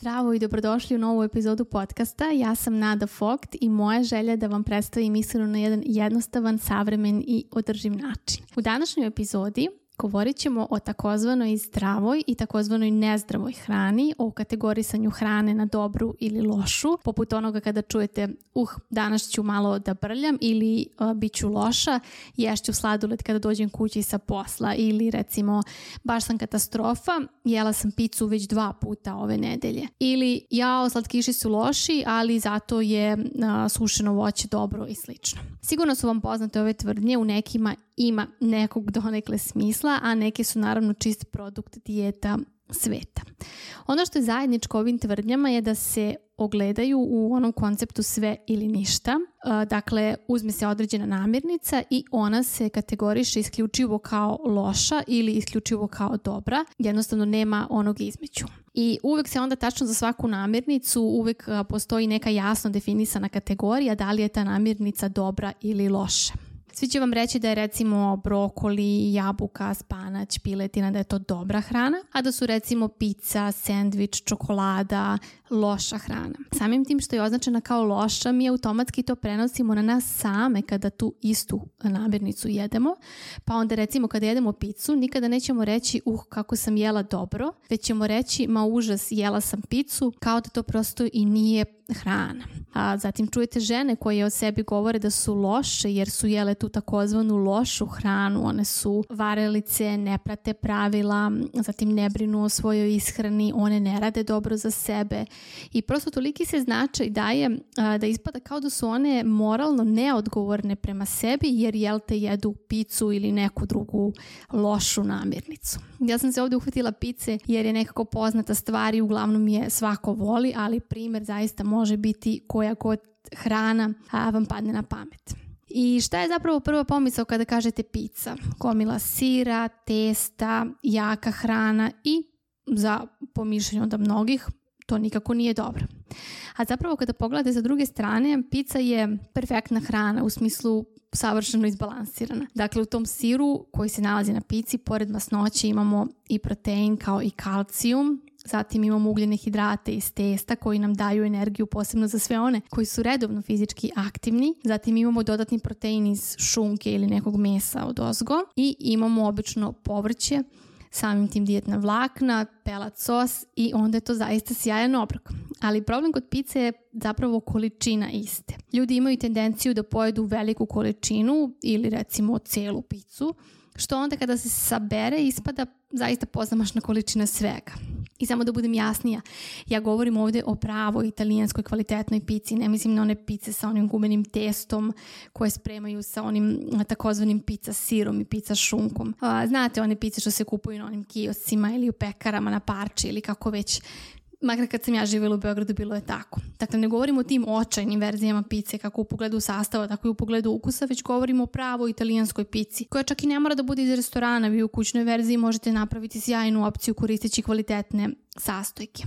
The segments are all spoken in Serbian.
Zdravo i dobrodošli u novu epizodu podcasta. Ja sam Nada Fogt i moja želja je da vam predstavim ishranu na jedan jednostavan, savremen i održiv način. U današnjoj epizodi Govorit ćemo o takozvanoj zdravoj i takozvanoj nezdravoj hrani, o kategorisanju hrane na dobru ili lošu, poput onoga kada čujete uh, danas ću malo da brljam ili uh, bit ću loša, ješću sladoled kada dođem kući sa posla ili recimo baš sam katastrofa, jela sam picu već dva puta ove nedelje. Ili jao, slatkiši su loši, ali zato je uh, sušeno voće dobro i slično. Sigurno su vam poznate ove tvrdnje, u nekima ima nekog donekle smisla, a neke su naravno čist produkt dijeta sveta. Ono što je zajedničko ovim tvrdnjama je da se ogledaju u onom konceptu sve ili ništa. Dakle, uzme se određena namirnica i ona se kategoriše isključivo kao loša ili isključivo kao dobra. Jednostavno nema onog između. I uvek se onda tačno za svaku namirnicu uvek postoji neka jasno definisana kategorija da li je ta namirnica dobra ili loša. Svi će vam reći da je recimo brokoli, jabuka, spanać, piletina, da je to dobra hrana, a da su recimo pizza, sendvič, čokolada, loša hrana. Samim tim što je označena kao loša, mi automatski to prenosimo na nas same kada tu istu namirnicu jedemo, pa onda recimo kada jedemo picu, nikada nećemo reći uh kako sam jela dobro, već ćemo reći ma užas jela sam picu, kao da to prosto i nije hrana. A zatim čujete žene koje o sebi govore da su loše jer su jele tu takozvanu lošu hranu. One su varelice, ne prate pravila, zatim ne brinu o svojoj ishrani, one ne rade dobro za sebe i prosto toliki se značaj daje a, da ispada kao da su one moralno neodgovorne prema sebi jer jel te jedu picu ili neku drugu lošu namirnicu. Ja sam se ovde uhvatila pice jer je nekako poznata stvar i uglavnom je svako voli, ali primer zaista može biti koja god hrana a, vam padne na pamet. I šta je zapravo prva pomisao kada kažete pizza? Komila sira, testa, jaka hrana i za pomišljanje onda mnogih to nikako nije dobro. A zapravo kada pogledate sa druge strane, pizza je perfektna hrana u smislu savršeno izbalansirana. Dakle, u tom siru koji se nalazi na pici, pored masnoće imamo i protein kao i kalcijum, zatim imamo ugljene hidrate iz testa koji nam daju energiju posebno za sve one koji su redovno fizički aktivni, zatim imamo dodatni protein iz šunke ili nekog mesa od ozgo i imamo obično povrće samim tim dijetna vlakna, pelat sos i onda je to zaista sjajan obrok. Ali problem kod pice je zapravo količina iste. Ljudi imaju tendenciju da pojedu veliku količinu ili recimo celu picu, što onda kada se sabere ispada zaista pozamašna količina svega. I samo da budem jasnija, ja govorim ovde o pravoj italijanskoj kvalitetnoj pici, ne mislim na one pice sa onim gumenim testom koje spremaju sa onim takozvanim pizza sirom i pizza šunkom. Znate one pice što se kupuju na onim kioscima ili u pekarama na parči ili kako već makar kad sam ja živjela u Beogradu bilo je tako. Dakle, ne govorimo o tim očajnim verzijama pice kako u pogledu sastava, tako i u pogledu ukusa, već govorimo o pravoj italijanskoj pici, koja čak i ne mora da bude iz restorana, vi u kućnoj verziji možete napraviti sjajnu opciju koristeći kvalitetne sastojke.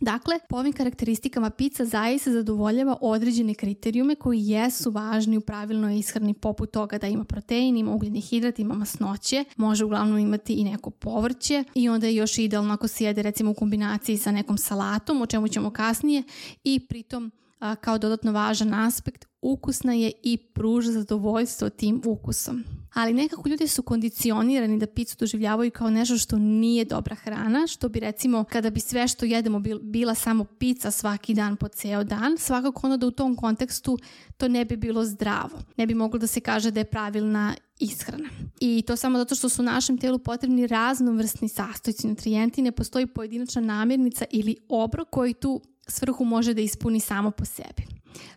Dakle, po ovim karakteristikama pizza zaista zadovoljava određene kriterijume koji jesu važni u pravilnoj ishrani poput toga da ima protein, ima ugljeni hidrat, ima masnoće, može uglavnom imati i neko povrće i onda je još idealno ako se jede recimo u kombinaciji sa nekom salatom, o čemu ćemo kasnije i pritom a, kao dodatno važan aspekt ukusna je i pruža zadovoljstvo tim ukusom. Ali nekako ljudi su kondicionirani da picu doživljavaju kao nešto što nije dobra hrana, što bi recimo kada bi sve što jedemo bila samo pizza svaki dan po ceo dan, svakako ono da u tom kontekstu to ne bi bilo zdravo. Ne bi moglo da se kaže da je pravilna ishrana. I to samo zato što su našem telu potrebni raznovrsni sastojci nutrijenti, ne postoji pojedinačna namirnica ili obrok koji tu svrhu može da ispuni samo po sebi.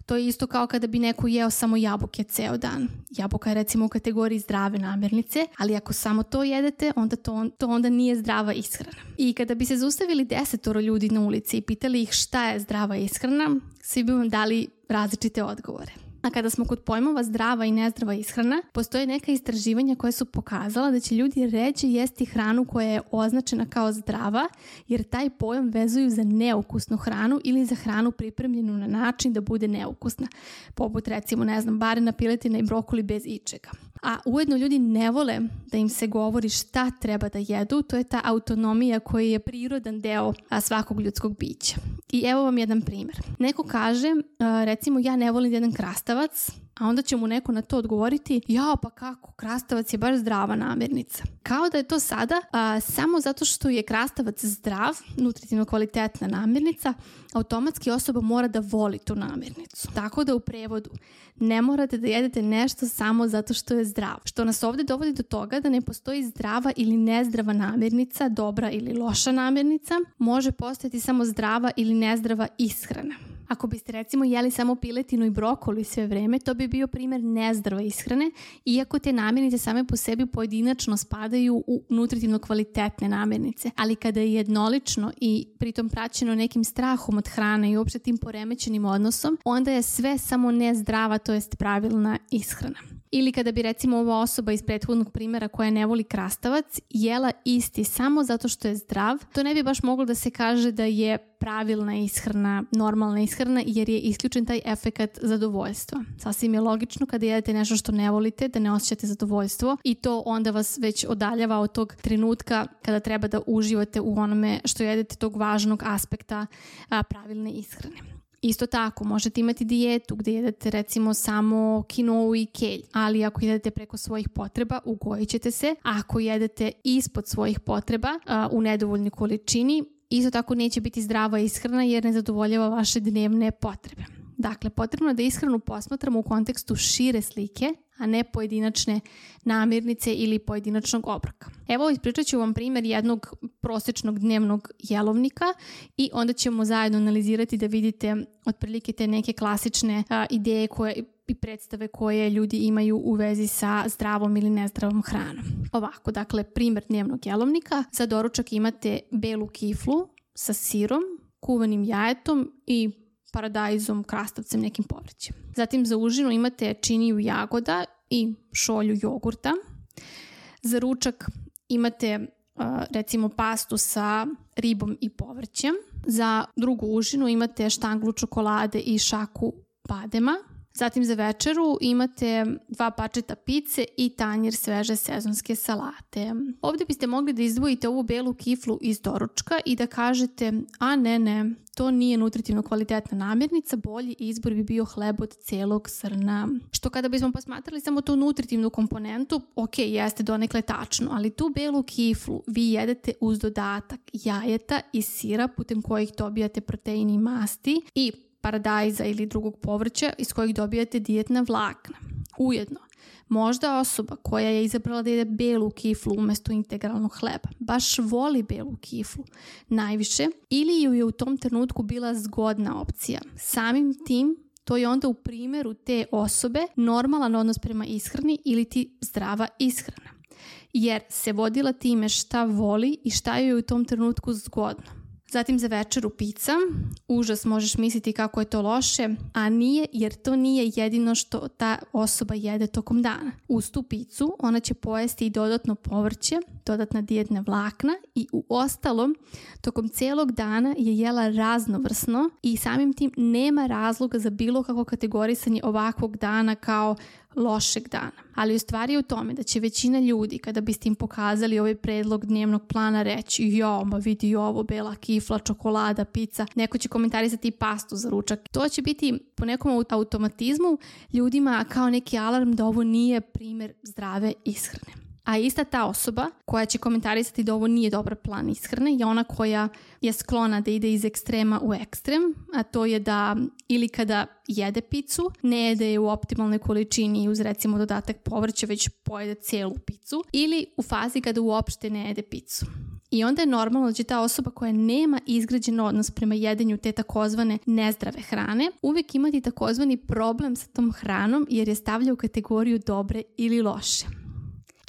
To je isto kao kada bi neko jeo samo jabuke ceo dan. Jabuka je recimo u kategoriji zdrave namirnice, ali ako samo to jedete, onda to, to onda nije zdrava ishrana. I kada bi se zaustavili desetoro ljudi na ulici i pitali ih šta je zdrava ishrana, svi bi vam dali različite odgovore. A kada smo kod pojmova zdrava i nezdrava ishrana, postoje neka istraživanja koje su pokazala da će ljudi ređe jesti hranu koja je označena kao zdrava, jer taj pojam vezuju za neukusnu hranu ili za hranu pripremljenu na način da bude neukusna, poput recimo, ne znam, barena, piletina i brokoli bez ičega. A ujedno ljudi ne vole da im se govori šta treba da jedu, to je ta autonomija koja je prirodan deo svakog ljudskog bića. I evo vam jedan primjer. Neko kaže, recimo ja ne volim jedan krastavac, a onda će mu neko na to odgovoriti ja pa kako, krastavac je baš zdrava namirnica. Kao da je to sada a, samo zato što je krastavac zdrav, nutritivno kvalitetna namirnica, automatski osoba mora da voli tu namirnicu. Tako da u prevodu ne morate da jedete nešto samo zato što je zdrav. Što nas ovde dovodi do toga da ne postoji zdrava ili nezdrava namirnica, dobra ili loša namirnica, može postojati samo zdrava ili nezdrava ishrana. Ako biste recimo jeli samo piletinu i brokoli sve vreme, to bi bio primer nezdrave ishrane, iako te namirnice same po sebi pojedinačno spadaju u nutritivno kvalitetne namirnice. Ali kada je jednolično i pritom praćeno nekim strahom od hrane i uopšte tim poremećenim odnosom, onda je sve samo nezdrava, to jest pravilna ishrana. Ili kada bi recimo ova osoba iz prethodnog primjera koja ne voli krastavac jela isti samo zato što je zdrav, to ne bi baš moglo da se kaže da je pravilna ishrana, normalna ishrana jer je isključen taj efekat zadovoljstva. Sasvim je logično kada jedete nešto što ne volite da ne osjećate zadovoljstvo i to onda vas već odaljava od tog trenutka kada treba da uživate u onome što jedete tog važnog aspekta a, pravilne ishrane. Isto tako, možete imati dijetu gdje jedete recimo samo kinovu i kelj, ali ako jedete preko svojih potreba, ugojit ćete se. Ako jedete ispod svojih potreba uh, u nedovoljnoj količini, isto tako neće biti zdrava ishrana jer ne zadovoljava vaše dnevne potrebe. Dakle, potrebno je da ishranu posmatramo u kontekstu šire slike, a ne pojedinačne namirnice ili pojedinačnog obroka. Evo ispričat ću vam primjer jednog prosječnog dnevnog jelovnika i onda ćemo zajedno analizirati da vidite otprilike te neke klasične a, ideje koje i predstave koje ljudi imaju u vezi sa zdravom ili nezdravom hranom. Ovako, dakle, primjer dnevnog jelovnika. Za doručak imate belu kiflu sa sirom, kuvanim jajetom i paradajzom, krastavcem, nekim povrćem. Zatim za užinu imate činiju jagoda i šolju jogurta. Za ručak imate recimo pastu sa ribom i povrćem. Za drugu užinu imate štanglu čokolade i šaku badema. Zatim za večeru imate dva pačeta pice i tanjir sveže sezonske salate. Ovde biste mogli da izdvojite ovu belu kiflu iz doručka i da kažete, a ne, ne, to nije nutritivno kvalitetna namirnica, bolji izbor bi bio hleb od celog srna. Što kada bismo posmatrali samo tu nutritivnu komponentu, ok, jeste donekle tačno, ali tu belu kiflu vi jedete uz dodatak jajeta i sira putem kojih dobijate proteini i masti i paradajza ili drugog povrća iz kojih dobijate dijetna vlakna. Ujedno, možda osoba koja je izabrala da jede belu kiflu umesto integralnog hleba, baš voli belu kiflu najviše ili ju je u tom trenutku bila zgodna opcija. Samim tim to je onda u primjeru te osobe normalan odnos prema ishrani ili ti zdrava ishrana. Jer se vodila time šta voli i šta joj je u tom trenutku zgodno. Zatim za večeru pizza. Užas možeš misliti kako je to loše, a nije jer to nije jedino što ta osoba jede tokom dana. Uz tu picu ona će pojesti i dodatno povrće, dodatna dijetna vlakna i u ostalom tokom celog dana je jela raznovrsno i samim tim nema razloga za bilo kako kategorisanje ovakvog dana kao lošeg dana. Ali u stvari je u tome da će većina ljudi, kada biste im pokazali ovaj predlog dnevnog plana, reći jo, ma vidi ovo, bela kifla, čokolada, pizza, neko će komentarisati pastu za ručak. To će biti po nekom automatizmu ljudima kao neki alarm da ovo nije primer zdrave ishrane. A ista ta osoba koja će komentarisati da ovo nije dobar plan ishrane je ona koja je sklona da ide iz ekstrema u ekstrem, a to je da ili kada jede picu, ne jede je u optimalnoj količini uz recimo dodatak povrća, već pojede cijelu picu, ili u fazi kada uopšte ne jede picu. I onda je normalno da će ta osoba koja nema izgrađen odnos prema jedenju te takozvane nezdrave hrane uvijek imati takozvani problem sa tom hranom jer je stavlja u kategoriju dobre ili loše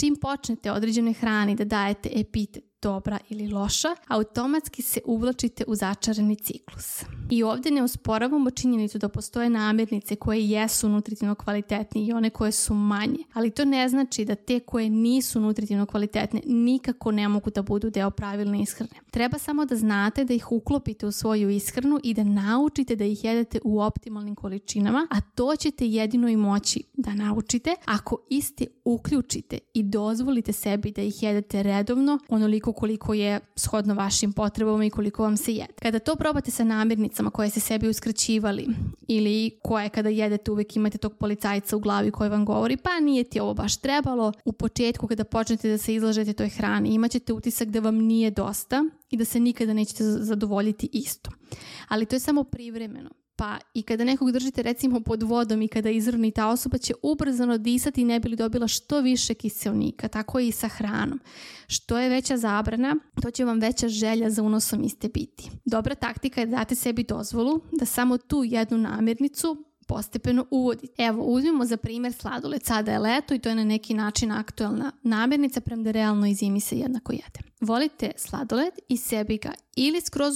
čim počnete određene hrani da dajete epitet dobra ili loša, automatski se uvlačite u začarani ciklus. I ovdje ne usporavamo činjenicu da postoje namirnice koje jesu nutritivno kvalitetne i one koje su manje, ali to ne znači da te koje nisu nutritivno kvalitetne nikako ne mogu da budu deo pravilne ishrane. Treba samo da znate da ih uklopite u svoju ishranu i da naučite da ih jedete u optimalnim količinama, a to ćete jedino i moći da naučite ako iste uključite i dozvolite sebi da ih jedete redovno onoliko koliko je shodno vašim potrebama i koliko vam se jede. Kada to probate sa namirnicama koje ste sebi uskraćivali ili koje kada jedete uvek imate tog policajca u glavi koji vam govori pa nije ti ovo baš trebalo, u početku kada počnete da se izlažete toj hrani imat ćete utisak da vam nije dosta i da se nikada nećete zadovoljiti isto. Ali to je samo privremeno. Pa i kada nekog držite recimo pod vodom i kada izrni ta osoba će ubrzano disati i ne bi li dobila što više kiselnika, tako i sa hranom. Što je veća zabrana, to će vam veća želja za unosom iste biti. Dobra taktika je da date sebi dozvolu da samo tu jednu namirnicu postepeno uvoditi. Evo, uzmimo za primjer sladoled. Sada je leto i to je na neki način aktualna namirnica, premda realno i zimi se jednako jede. Volite sladoled i sebi ga ili skroz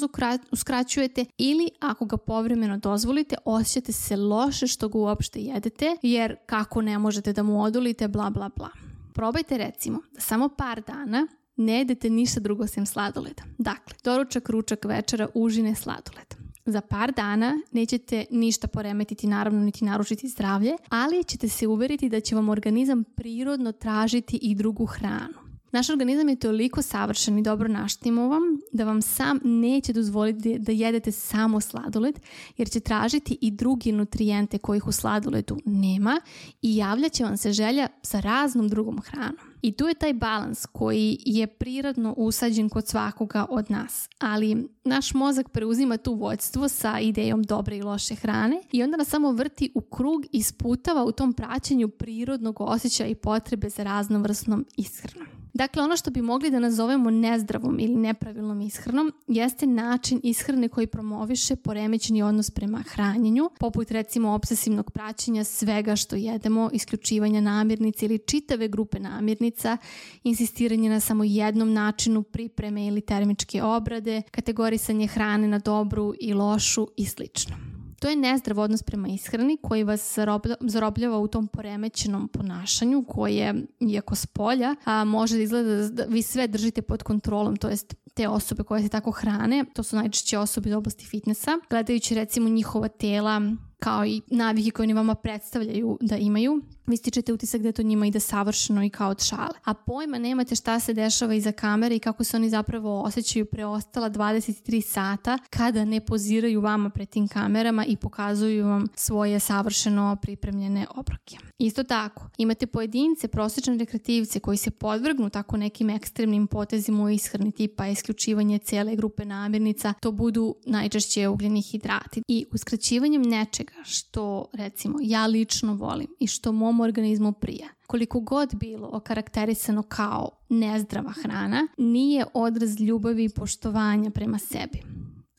uskraćujete ili ako ga povremeno dozvolite osjećate se loše što ga uopšte jedete jer kako ne možete da mu odolite bla bla bla. Probajte recimo da samo par dana ne jedete ništa drugo sem sladoleda. Dakle, doručak, ručak, večera, užine, sladoled. Za par dana nećete ništa poremetiti, naravno niti narušiti zdravlje, ali ćete se uveriti da će vam organizam prirodno tražiti i drugu hranu. Naš organizam je toliko savršen i dobro naštimovan da vam sam neće dozvoliti da jedete samo sladoled jer će tražiti i drugi nutrijente kojih u sladoledu nema i javljat će vam se želja sa raznom drugom hranom. I tu je taj balans koji je prirodno usađen kod svakoga od nas. Ali naš mozak preuzima tu vođstvo sa idejom dobre i loše hrane i onda nas samo vrti u krug i sputava u tom praćenju prirodnog osjećaja i potrebe za raznovrsnom ishranom. Dakle, ono što bi mogli da nazovemo nezdravom ili nepravilnom ishranom jeste način ishrane koji promoviše poremećeni odnos prema hranjenju, poput recimo obsesivnog praćenja svega što jedemo, isključivanja namirnica ili čitave grupe namirnica, insistiranje na samo jednom načinu pripreme ili termičke obrade, kategorisanje hrane na dobru i lošu i slično. To je nezdrav odnos prema ishrani koji vas zarobljava u tom poremećenom ponašanju koje, iako s polja, a, može da izgleda da vi sve držite pod kontrolom, to jest te osobe koje se tako hrane, to su najčešće osobe iz oblasti fitnessa, gledajući recimo njihova tela kao i navike koje oni vama predstavljaju da imaju, vi stičete utisak da to njima ide savršeno i kao od šale. A pojma nemate šta se dešava iza kamere i kako se oni zapravo osjećaju preostala 23 sata kada ne poziraju vama pred tim kamerama i pokazuju vam svoje savršeno pripremljene obroke. Isto tako, imate pojedince, prosječne rekreativce koji se podvrgnu tako nekim ekstremnim potezima u ishrani tipa isključivanje cijele grupe namirnica, to budu najčešće ugljeni hidrati. I uskraćivanjem nečega što recimo ja lično volim i što mom organizmu prija. Koliko god bilo okarakterisano kao nezdrava hrana, nije odraz ljubavi i poštovanja prema sebi.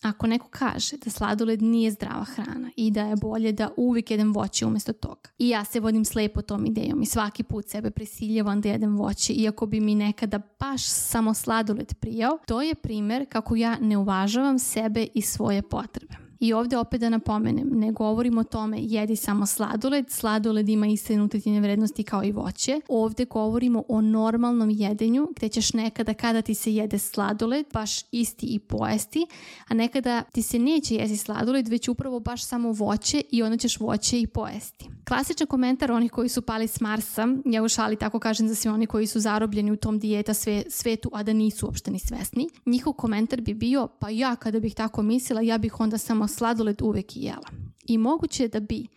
Ako neko kaže da sladoled nije zdrava hrana i da je bolje da uvijek jedem voće umjesto toga. I ja se vodim slepo tom idejom i svaki put sebe prisiljavam da jedem voće iako bi mi nekada baš samo sladoled prijao, to je primjer kako ja ne uvažavam sebe i svoje potrebe. I ovdje opet da napomenem, ne govorimo o tome jedi samo sladoled, sladoled ima iste nutritivne vrednosti kao i voće. Ovdje govorimo o normalnom jedenju gdje ćeš nekada kada ti se jede sladoled baš isti i pojesti, a nekada ti se neće jesti sladoled već upravo baš samo voće i onda ćeš voće i pojesti. Klasičan komentar onih koji su pali s Marsa, ja u šali tako kažem za svi oni koji su zarobljeni u tom dijeta sve, svetu, a da nisu uopšte ni svesni, njihov komentar bi bio pa ja kada bih tako mislila ja bih onda samo sladoled uvek jela. I moguće je da bi,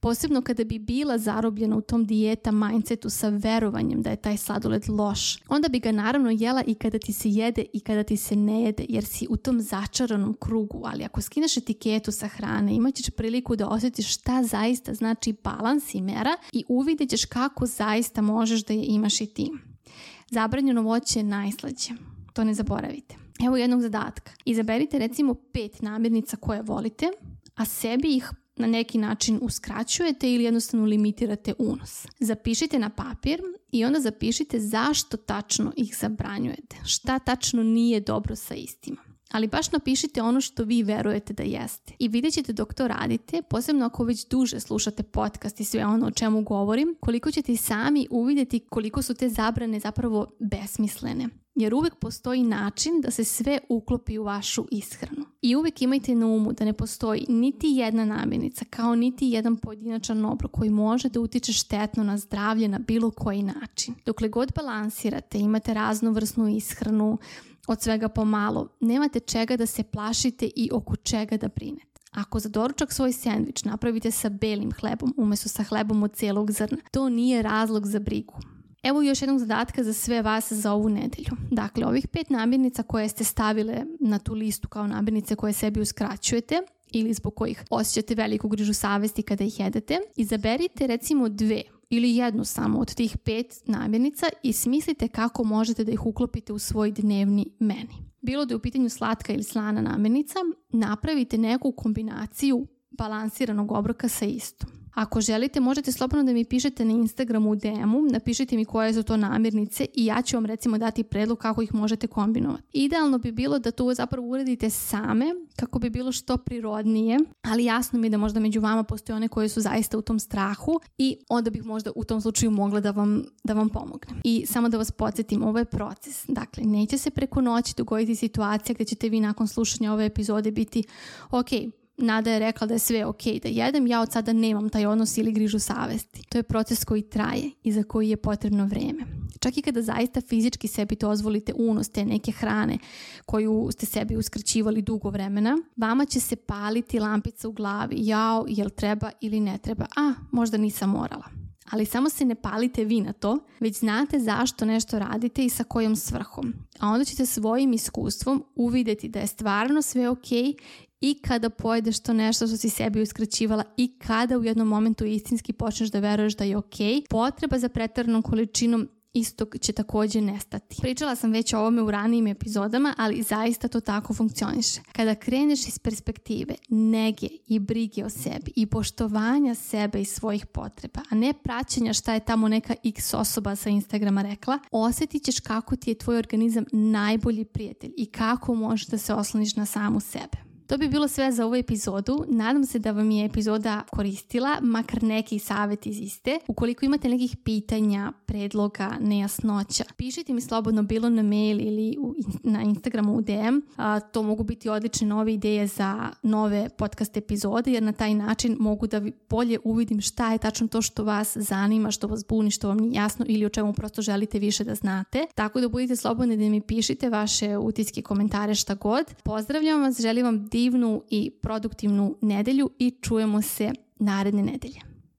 posebno kada bi bila zarobljena u tom dijeta mindsetu sa verovanjem da je taj sladoled loš, onda bi ga naravno jela i kada ti se jede i kada ti se ne jede, jer si u tom začaranom krugu. Ali ako skineš etiketu sa hrane, imat ćeš priliku da osjetiš šta zaista znači balans i mera i uvidjet ćeš kako zaista možeš da je imaš i ti. Zabranjeno voće je najslađe. To ne zaboravite. Evo jednog zadatka. Izaberite recimo pet namirnica koje volite, a sebi ih na neki način uskraćujete ili jednostavno limitirate unos. Zapišite na papir i onda zapišite zašto tačno ih zabranjujete. Šta tačno nije dobro sa istima ali baš napišite ono što vi verujete da jeste. I vidjet ćete dok to radite, posebno ako već duže slušate podcast i sve ono o čemu govorim, koliko ćete i sami uvidjeti koliko su te zabrane zapravo besmislene. Jer uvijek postoji način da se sve uklopi u vašu ishranu. I uvijek imajte na umu da ne postoji niti jedna namirnica kao niti jedan pojedinačan obrok koji može da utiče štetno na zdravlje na bilo koji način. Dokle god balansirate, imate raznovrsnu ishranu, od svega pomalo. Nemate čega da se plašite i oko čega da brinete. Ako za doručak svoj sendvič napravite sa belim hlebom umjesto sa hlebom od cijelog zrna, to nije razlog za brigu. Evo još jednog zadatka za sve vas za ovu nedelju. Dakle, ovih pet namirnica koje ste stavile na tu listu kao namirnice koje sebi uskraćujete ili zbog kojih osjećate veliku grižu savesti kada ih jedete, izaberite recimo dve ili jednu samo od tih pet namirnica i smislite kako možete da ih uklopite u svoj dnevni meni. Bilo da je u pitanju slatka ili slana namirnica, napravite neku kombinaciju balansiranog obroka sa istom. Ako želite, možete slobodno da mi pišete na Instagramu u DM-u, napišite mi koje su to namirnice i ja ću vam recimo dati predlog kako ih možete kombinovati. Idealno bi bilo da to zapravo uradite same, kako bi bilo što prirodnije, ali jasno mi je da možda među vama postoje one koje su zaista u tom strahu i onda bih možda u tom slučaju mogla da vam, da vam pomognem. I samo da vas podsjetim, ovo je proces. Dakle, neće se preko noći dogoditi situacija gdje ćete vi nakon slušanja ove epizode biti ok, Nada je rekla da je sve ok da jedem, ja od sada nemam taj odnos ili grižu savesti. To je proces koji traje i za koji je potrebno vrijeme. Čak i kada zaista fizički sebi dozvolite unos te neke hrane koju ste sebi uskraćivali dugo vremena, vama će se paliti lampica u glavi, jao, jel treba ili ne treba, a možda nisam morala. Ali samo se ne palite vi na to, već znate zašto nešto radite i sa kojom svrhom. A onda ćete svojim iskustvom uvidjeti da je stvarno sve ok i kada pojedeš to nešto što si sebi uskraćivala i kada u jednom momentu istinski počneš da veruješ da je ok, potreba za pretaranom količinom istog će također nestati. Pričala sam već o ovome u ranijim epizodama, ali zaista to tako funkcioniše. Kada kreneš iz perspektive nege i brige o sebi i poštovanja sebe i svojih potreba, a ne praćenja šta je tamo neka x osoba sa Instagrama rekla, osjetit ćeš kako ti je tvoj organizam najbolji prijatelj i kako možeš da se osloniš na samu sebe. To bi bilo sve za ovu epizodu. Nadam se da vam je epizoda koristila, makar neki savjet iz iste. Ukoliko imate nekih pitanja, predloga, nejasnoća, pišite mi slobodno bilo na mail ili na Instagramu u DM. to mogu biti odlične nove ideje za nove podcast epizode, jer na taj način mogu da bolje uvidim šta je tačno to što vas zanima, što vas buni, što vam nije jasno ili o čemu prosto želite više da znate. Tako da budite slobodni da mi pišite vaše utiske, komentare, šta god. Pozdravljam vas, želim vam divnu i produktivnu nedelju i čujemo se naredne nedelje.